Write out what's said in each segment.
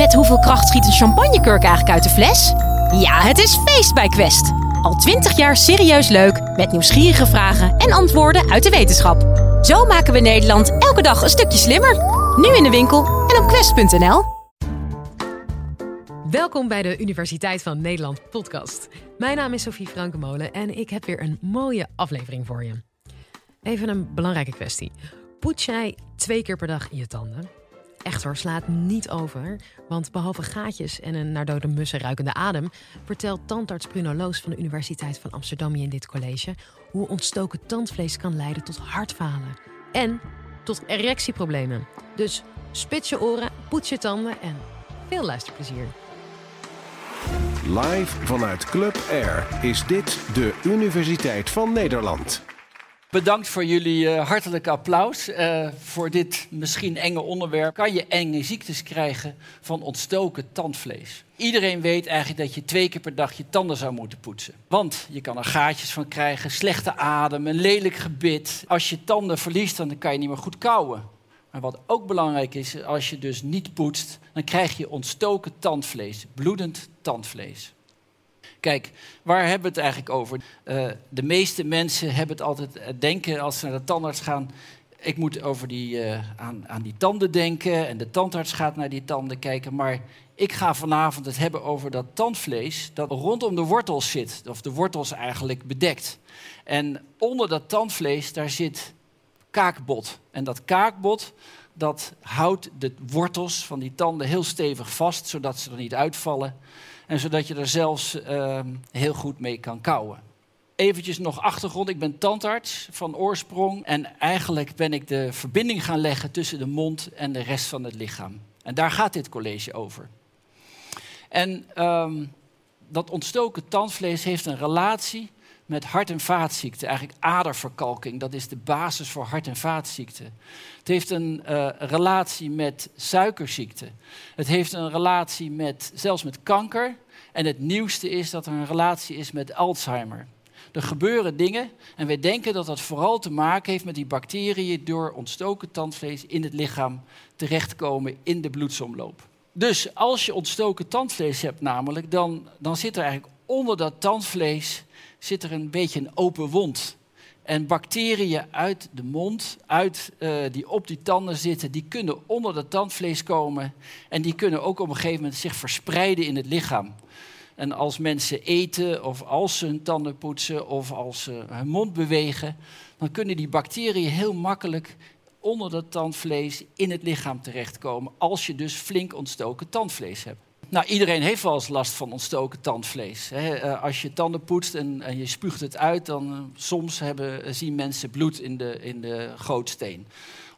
Met hoeveel kracht schiet een champagnekurk eigenlijk uit de fles? Ja, het is feest bij Quest. Al twintig jaar serieus leuk, met nieuwsgierige vragen en antwoorden uit de wetenschap. Zo maken we Nederland elke dag een stukje slimmer. Nu in de winkel en op quest.nl. Welkom bij de Universiteit van Nederland podcast. Mijn naam is Sophie Frankenmolen en ik heb weer een mooie aflevering voor je. Even een belangrijke kwestie. Poets jij twee keer per dag je tanden? Echt hoor, slaat niet over. Want behalve gaatjes en een naar dode mussen ruikende adem... vertelt tandarts Bruno Loos van de Universiteit van Amsterdam in dit college... hoe ontstoken tandvlees kan leiden tot hartfalen. En tot erectieproblemen. Dus spits je oren, poets je tanden en veel luisterplezier. Live vanuit Club Air is dit de Universiteit van Nederland. Bedankt voor jullie hartelijke applaus uh, voor dit misschien enge onderwerp. Kan je enge ziektes krijgen van ontstoken tandvlees? Iedereen weet eigenlijk dat je twee keer per dag je tanden zou moeten poetsen. Want je kan er gaatjes van krijgen, slechte adem, een lelijk gebit. Als je tanden verliest, dan kan je niet meer goed kauwen. Maar wat ook belangrijk is, als je dus niet poetst, dan krijg je ontstoken tandvlees, bloedend tandvlees. Kijk, waar hebben we het eigenlijk over? Uh, de meeste mensen hebben het altijd uh, denken als ze naar de tandarts gaan. Ik moet over die, uh, aan, aan die tanden denken en de tandarts gaat naar die tanden kijken. Maar ik ga vanavond het hebben over dat tandvlees dat rondom de wortels zit. Of de wortels eigenlijk bedekt. En onder dat tandvlees, daar zit kaakbot. En dat kaakbot, dat houdt de wortels van die tanden heel stevig vast, zodat ze er niet uitvallen. En zodat je er zelfs uh, heel goed mee kan kauwen. Eventjes nog achtergrond. Ik ben tandarts van oorsprong. En eigenlijk ben ik de verbinding gaan leggen tussen de mond en de rest van het lichaam. En daar gaat dit college over. En um, dat ontstoken tandvlees heeft een relatie met hart- en vaatziekten. Eigenlijk aderverkalking, dat is de basis voor hart- en vaatziekten. Het heeft een uh, relatie met suikerziekte. Het heeft een relatie met, zelfs met kanker. En het nieuwste is dat er een relatie is met Alzheimer. Er gebeuren dingen en wij denken dat dat vooral te maken heeft met die bacteriën door ontstoken tandvlees in het lichaam terechtkomen in de bloedsomloop. Dus als je ontstoken tandvlees hebt namelijk, dan, dan zit er eigenlijk onder dat tandvlees zit er een beetje een open wond. En bacteriën uit de mond, uit, uh, die op die tanden zitten, die kunnen onder dat tandvlees komen. En die kunnen ook op een gegeven moment zich verspreiden in het lichaam. En als mensen eten, of als ze hun tanden poetsen, of als ze hun mond bewegen, dan kunnen die bacteriën heel makkelijk onder dat tandvlees in het lichaam terechtkomen. Als je dus flink ontstoken tandvlees hebt. Nou, iedereen heeft wel eens last van ontstoken tandvlees. Hè. Als je tanden poetst en, en, je spuugt het uit, dan uh, soms hebben, zien mensen bloed in de, in de gootsteen.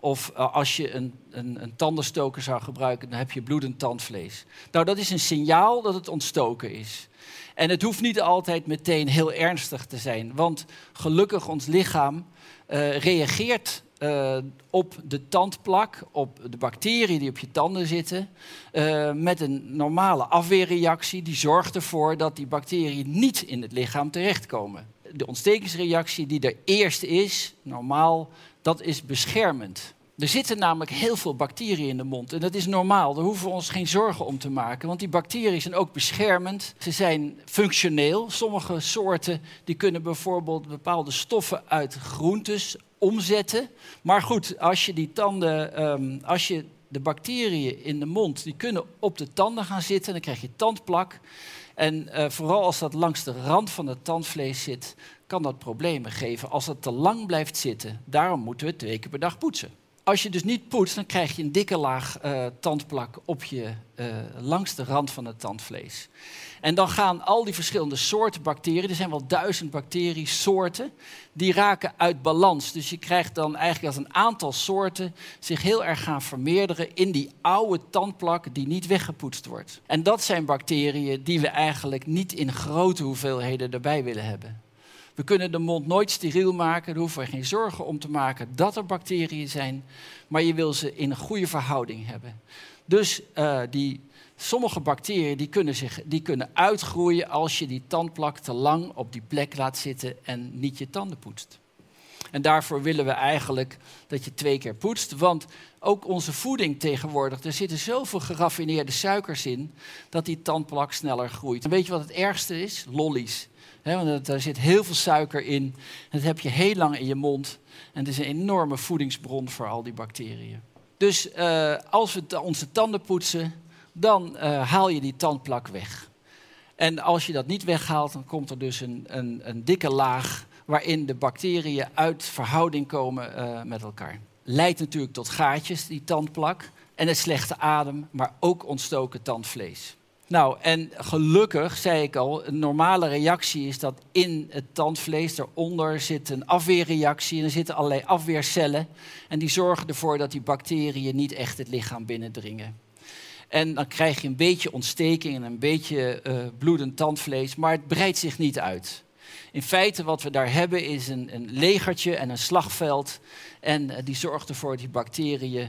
Of als je een, een, een, tandenstoker zou gebruiken, dan heb je bloedend tandvlees. Nou, dat is een signaal dat het ontstoken is. En het hoeft niet altijd meteen heel ernstig te zijn, want gelukkig ons lichaam reageert uh, op de tandplak, op de bacteriën die op je tanden zitten, uh, met een normale afweerreactie. Die zorgt ervoor dat die bacteriën niet in het lichaam terechtkomen. De ontstekingsreactie die er eerst is, normaal, dat is beschermend. Er zitten namelijk heel veel bacteriën in de mond. En dat is normaal. Daar hoeven we ons geen zorgen om te maken. Want die bacteriën zijn ook beschermend. Ze zijn functioneel. Sommige soorten die kunnen bijvoorbeeld bepaalde stoffen uit groentes omzetten. Maar goed, als je die tanden, um, als je de bacteriën in de mond, die kunnen op de tanden gaan zitten, dan krijg je tandplak. En uh, vooral als dat langs de rand van het tandvlees zit, kan dat problemen geven als het te lang blijft zitten. Daarom moeten we twee keer per dag poetsen. Als je dus niet poetst, dan krijg je een dikke laag uh, tandplak op je, uh, langs de rand van het tandvlees. En dan gaan al die verschillende soorten bacteriën, er zijn wel duizend bacteriesoorten, die raken uit balans. Dus je krijgt dan eigenlijk als een aantal soorten zich heel erg gaan vermeerderen in die oude tandplak die niet weggepoetst wordt. En dat zijn bacteriën die we eigenlijk niet in grote hoeveelheden erbij willen hebben. We kunnen de mond nooit steriel maken, daar hoeven we geen zorgen om te maken dat er bacteriën zijn, maar je wil ze in een goede verhouding hebben. Dus uh, die, sommige bacteriën die kunnen, zich, die kunnen uitgroeien als je die tandplak te lang op die plek laat zitten en niet je tanden poetst. En daarvoor willen we eigenlijk dat je twee keer poetst. Want ook onze voeding tegenwoordig, er zitten zoveel geraffineerde suikers in, dat die tandplak sneller groeit. Weet je wat het ergste is? Lollies. Want daar zit heel veel suiker in. Dat heb je heel lang in je mond. En het is een enorme voedingsbron voor al die bacteriën. Dus uh, als we onze tanden poetsen, dan uh, haal je die tandplak weg. En als je dat niet weghaalt, dan komt er dus een, een, een dikke laag waarin de bacteriën uit verhouding komen uh, met elkaar. Leidt natuurlijk tot gaatjes, die tandplak, en een slechte adem, maar ook ontstoken tandvlees. Nou, en gelukkig, zei ik al, een normale reactie is dat in het tandvlees eronder zit een afweerreactie en er zitten allerlei afweercellen. En die zorgen ervoor dat die bacteriën niet echt het lichaam binnendringen. En dan krijg je een beetje ontsteking en een beetje uh, bloedend tandvlees, maar het breidt zich niet uit. In feite wat we daar hebben is een, een legertje en een slagveld. En uh, die zorgt ervoor dat die bacteriën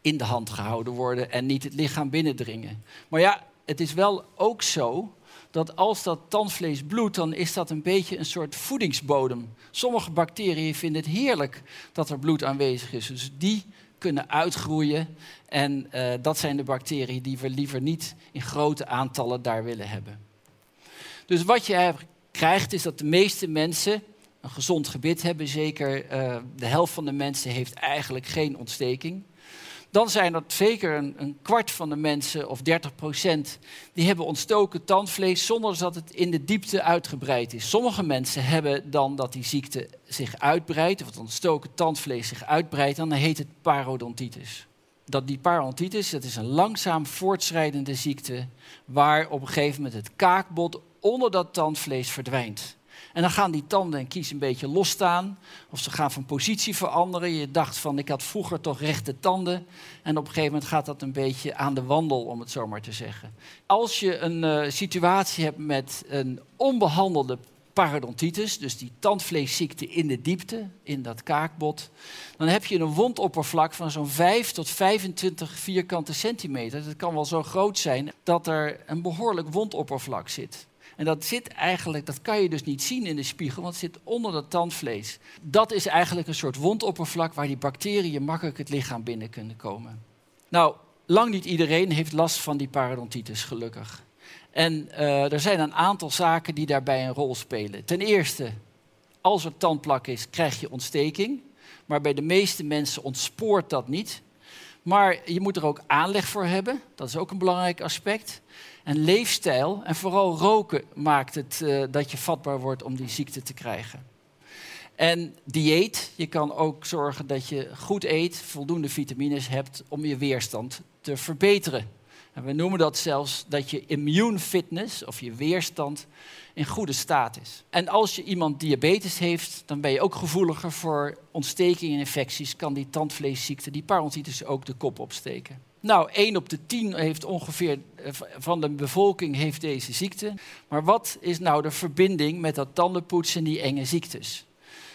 in de hand gehouden worden en niet het lichaam binnendringen. Maar ja, het is wel ook zo dat als dat tandvlees bloedt, dan is dat een beetje een soort voedingsbodem. Sommige bacteriën vinden het heerlijk dat er bloed aanwezig is. Dus die kunnen uitgroeien. En uh, dat zijn de bacteriën die we liever niet in grote aantallen daar willen hebben. Dus wat je krijgt is dat de meeste mensen een gezond gebit hebben. Zeker uh, de helft van de mensen heeft eigenlijk geen ontsteking dan zijn er zeker een, een, kwart van de mensen, of 30 procent, die hebben ontstoken tandvlees zonder dat het in de diepte uitgebreid is. Sommige mensen hebben dan dat die ziekte zich uitbreidt, of het ontstoken tandvlees zich uitbreidt, dan heet het parodontitis. Dat die parodontitis, dat is een langzaam voortschrijdende ziekte, waar op een gegeven moment het kaakbot onder dat tandvlees verdwijnt. En dan gaan die tanden en kies een beetje losstaan. Of ze gaan van positie veranderen. Je dacht van, ik had vroeger toch rechte tanden. En op een gegeven moment gaat dat een beetje aan de wandel, om het zo maar te zeggen. Als je een uh, situatie hebt met een onbehandelde parodontitis, dus die tandvleesziekte in de diepte, in dat kaakbot, dan heb je een wondoppervlak van zo'n 5 tot 25 vierkante centimeter. Dat kan wel zo groot zijn dat er een behoorlijk wondoppervlak zit. En dat zit eigenlijk, dat kan je dus niet zien in de spiegel, want het zit onder dat tandvlees. Dat is eigenlijk een soort wondoppervlak waar die bacteriën makkelijk het lichaam binnen kunnen komen. Nou, lang niet iedereen heeft last van die parodontitis, gelukkig. En uh, er zijn een aantal zaken die daarbij een rol spelen. Ten eerste, als er tandplak is, krijg je ontsteking. Maar bij de meeste mensen ontspoort dat niet. Maar je moet er ook aanleg voor hebben. Dat is ook een belangrijk aspect. En leefstijl en vooral roken maakt het uh, dat je vatbaar wordt om die ziekte te krijgen. En dieet, je kan ook zorgen dat je goed eet, voldoende vitamines hebt om je weerstand te verbeteren. En we noemen dat zelfs dat je immune fitness of je weerstand in goede staat is. En als je iemand diabetes heeft, dan ben je ook gevoeliger voor ontstekingen en infecties. Kan die tandvleesziekte, die parodontitis, ook de kop opsteken. Nou, 1 op de 10 heeft ongeveer eh, van de bevolking heeft deze ziekte. Maar wat is nou de verbinding met dat tandenpoetsen en die enge ziektes?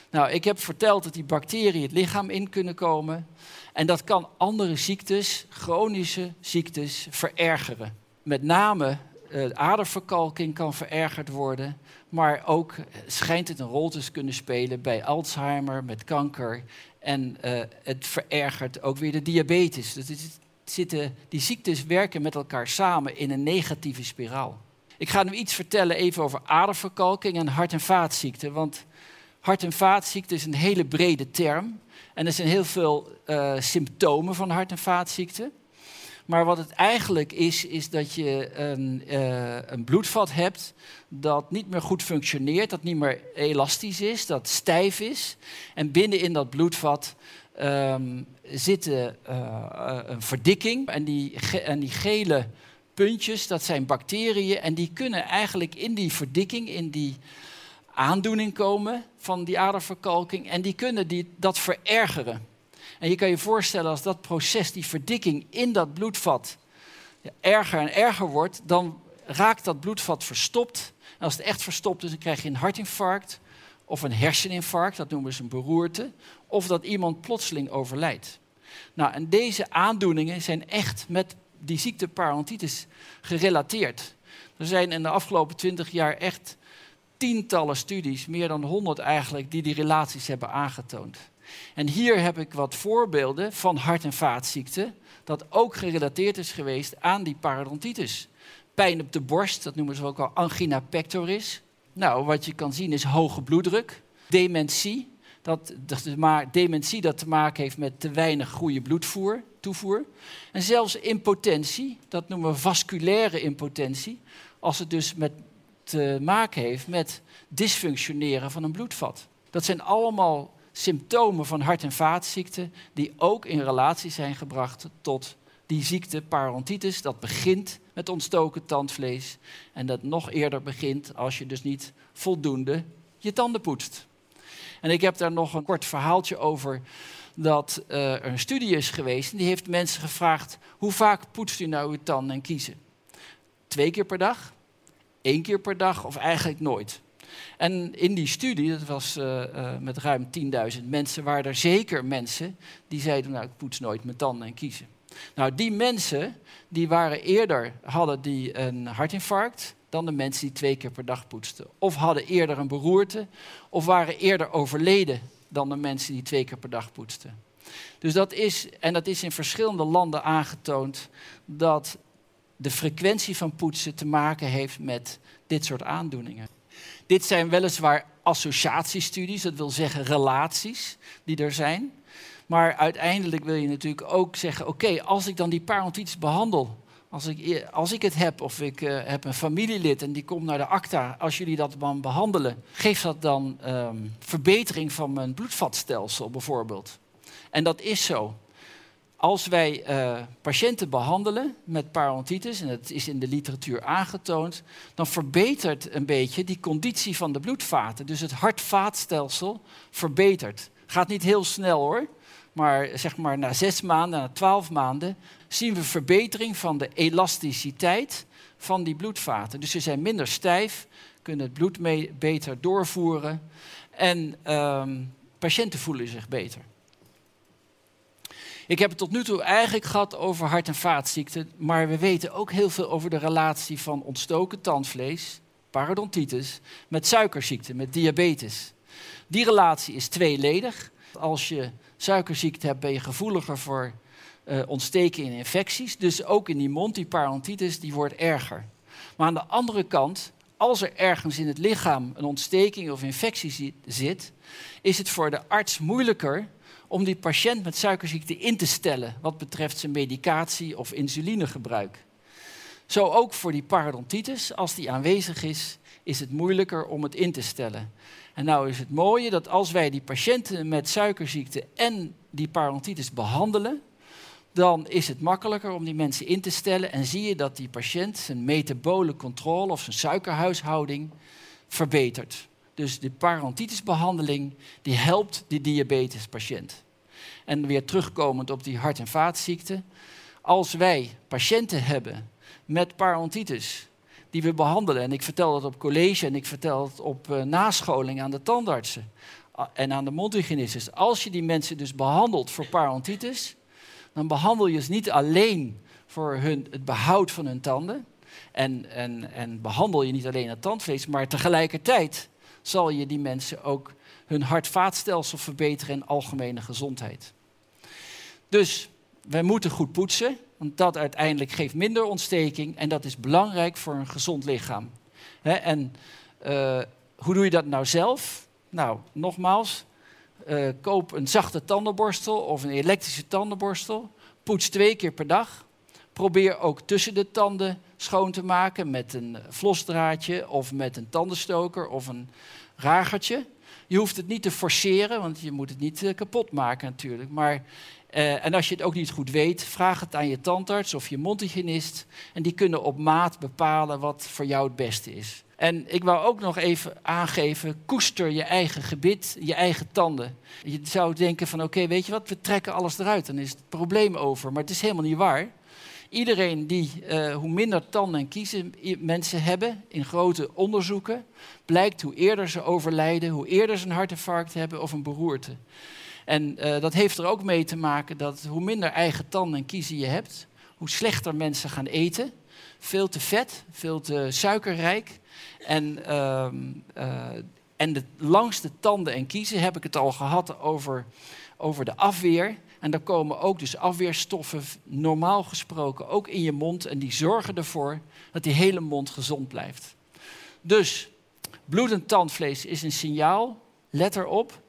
Nou, ik heb verteld dat die bacteriën het lichaam in kunnen komen. En dat kan andere ziektes, chronische ziektes, verergeren. Met name uh, aderverkalking kan verergerd worden. Maar ook schijnt het een rol te kunnen spelen bij Alzheimer, met kanker. En uh, het verergert ook weer de diabetes. Dat is zitten, die ziektes werken met elkaar samen in een negatieve spiraal. Ik ga nu iets vertellen even over aderverkalking en hart- en vaatziekten. Want hart- en vaatziekten is een hele brede term. En er zijn heel veel uh, symptomen van hart- en vaatziekten. Maar wat het eigenlijk is, is dat je een, uh, een, bloedvat hebt dat niet meer goed functioneert, dat niet meer elastisch is, dat stijf is. En binnenin dat bloedvat um, zitten uh, een verdikking. En die, en die gele puntjes, dat zijn bacteriën. En die kunnen eigenlijk in die verdikking, in die aandoening komen van die aderverkalking. En die kunnen die, dat verergeren. En je kan je voorstellen als dat proces, die verdikking in dat bloedvat, erger en erger wordt, dan raakt dat bloedvat verstopt. En als het echt verstopt is, dan krijg je een hartinfarct of een herseninfarct, dat noemen ze een beroerte, of dat iemand plotseling overlijdt. Nou, en deze aandoeningen zijn echt met die ziekte parodontitis gerelateerd. Er zijn in de afgelopen twintig jaar echt tientallen studies, meer dan honderd eigenlijk, die die relaties hebben aangetoond. En hier heb ik wat voorbeelden van hart- en vaatziekten, dat ook gerelateerd is geweest aan die parodontitis. Pijn op de borst, dat noemen ze ook al angina pectoris. Nou, wat je kan zien is hoge bloeddruk, dementie, dat, dat, dementie dat te maken heeft met te weinig goede bloedvoer, toevoer. En zelfs impotentie, dat noemen we vasculaire impotentie, als het dus met te maken heeft met dysfunctioneren van een bloedvat. Dat zijn allemaal symptomen van hart- en vaatziekten die ook in relatie zijn gebracht tot die ziekte parodontitis. Dat begint met ontstoken tandvlees en dat nog eerder begint als je dus niet voldoende je tanden poetst. En ik heb daar nog een kort verhaaltje over dat uh, er een studie is geweest en die heeft mensen gevraagd hoe vaak poetst u nou uw tanden en kiezen? Twee keer per dag, één keer per dag of eigenlijk nooit. En in die studie, dat was uh, uh, met ruim 10.000 mensen, waren er zeker mensen die zeiden, nou ik poets nooit mijn tanden en kiezen. Nou, die mensen die waren eerder, hadden die een hartinfarct dan de mensen die twee keer per dag poetsten. Of hadden eerder een beroerte, of waren eerder overleden dan de mensen die twee keer per dag poetsten. Dus dat is, en dat is in verschillende landen aangetoond, dat de frequentie van poetsen te maken heeft met dit soort aandoeningen. Dit zijn weliswaar associatiestudies, dat wil zeggen relaties die er zijn. Maar uiteindelijk wil je natuurlijk ook zeggen: oké, als ik dan die parodontitis behandel, als ik, als ik het heb of ik uh, heb een familielid en die komt naar de ACTA, als jullie dat dan behandelen, geeft dat dan um, verbetering van mijn bloedvatstelsel bijvoorbeeld? En dat is zo. Als wij uh, patiënten behandelen met parodontitis, en dat is in de literatuur aangetoond, dan verbetert een beetje die conditie van de bloedvaten. Dus het hart-vaatstelsel verbetert. Gaat niet heel snel hoor, maar zeg maar na zes maanden, na twaalf maanden, zien we verbetering van de elasticiteit van die bloedvaten. Dus ze zijn minder stijf, kunnen het bloed mee, beter doorvoeren en um, patiënten voelen zich beter. Ik heb het tot nu toe eigenlijk gehad over hart- en vaatziekten, maar we weten ook heel veel over de relatie van ontstoken tandvlees, parodontitis, met suikerziekte, met diabetes. Die relatie is tweeledig. Als je suikerziekte hebt, ben je gevoeliger voor uh, ontsteken in infecties. Dus ook in die mond, die parodontitis, die wordt erger. Maar aan de andere kant, als er ergens in het lichaam een ontsteking of infectie zit, is het voor de arts moeilijker om die patiënt met suikerziekte in te stellen wat betreft zijn medicatie of insulinegebruik. Zo ook voor die parodontitis, als die aanwezig is, is het moeilijker om het in te stellen. En nou is het mooie dat als wij die patiënten met suikerziekte en die parodontitis behandelen, dan is het makkelijker om die mensen in te stellen en zie je dat die patiënt zijn metabole controle of zijn suikerhuishouding verbetert. Dus de parodontitisbehandeling die helpt die diabetespatiënt. En weer terugkomend op die hart- en vaatziekten. Als wij patiënten hebben met parodontitis die we behandelen, en ik vertel dat op college en ik vertel het op uh, nascholing aan de tandartsen en aan de mondhygiënistes. Als je die mensen dus behandelt voor parodontitis, dan behandel je ze niet alleen voor hun, het behoud van hun tanden. En, en, en behandel je niet alleen het tandvlees, maar tegelijkertijd zal je die mensen ook hun hart-vaatstelsel verbeteren en algemene gezondheid. Dus wij moeten goed poetsen, want dat uiteindelijk geeft minder ontsteking en dat is belangrijk voor een gezond lichaam. en uh, hoe doe je dat nou zelf? Nou, nogmaals, uh, koop een zachte tandenborstel of een elektrische tandenborstel. Poets twee keer per dag. Probeer ook tussen de tanden schoon te maken met een vlosdraadje of met een tandenstoker of een ragertje. Je hoeft het niet te forceren, want je moet het niet kapot maken natuurlijk. Maar, uh, en als je het ook niet goed weet, vraag het aan je tandarts of je mondhygiënist. En die kunnen op maat bepalen wat voor jou het beste is. En ik wou ook nog even aangeven, koester je eigen gebit, je eigen tanden. Je zou denken van oké, weet je wat, we trekken alles eruit, dan is het probleem over. Maar het is helemaal niet waar. Iedereen die, uh, hoe minder tanden en kiezen mensen hebben in grote onderzoeken, blijkt hoe eerder ze overlijden, hoe eerder ze een hartinfarct hebben of een beroerte. En uh, dat heeft er ook mee te maken dat hoe minder eigen tanden en kiezen je hebt, hoe slechter mensen gaan eten veel te vet, veel te suikerrijk. En, ehm, eh, en de tanden en kiezen heb ik het al gehad over, over de afweer. En daar komen ook dus afweerstoffen, normaal gesproken, ook in je mond. En die zorgen ervoor dat die hele mond gezond blijft. Dus bloedend tandvlees is een signaal. Let erop.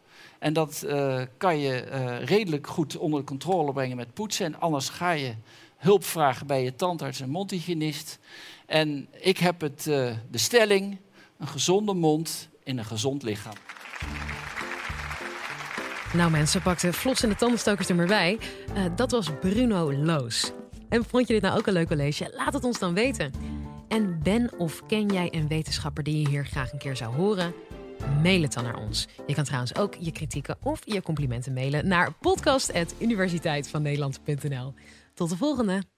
En dat uh, kan je uh, redelijk goed onder de controle brengen met poetsen. En anders ga je hulp vragen bij je tandarts en mondhygiënist. En ik heb het, uh, de stelling, een gezonde mond in een gezond lichaam. Nou mensen, pakten vlots in de tandenstokers er maar bij. Dat was Bruno Loos. En vond je dit nou ook een leuk college? Laat het ons dan weten. En ben of ken jij een wetenschapper die je hier graag een keer zou horen? Mail het dan naar ons. Je kan trouwens ook je kritieken of je complimenten mailen naar podcast.universiteitvannederland.nl. Tot de volgende!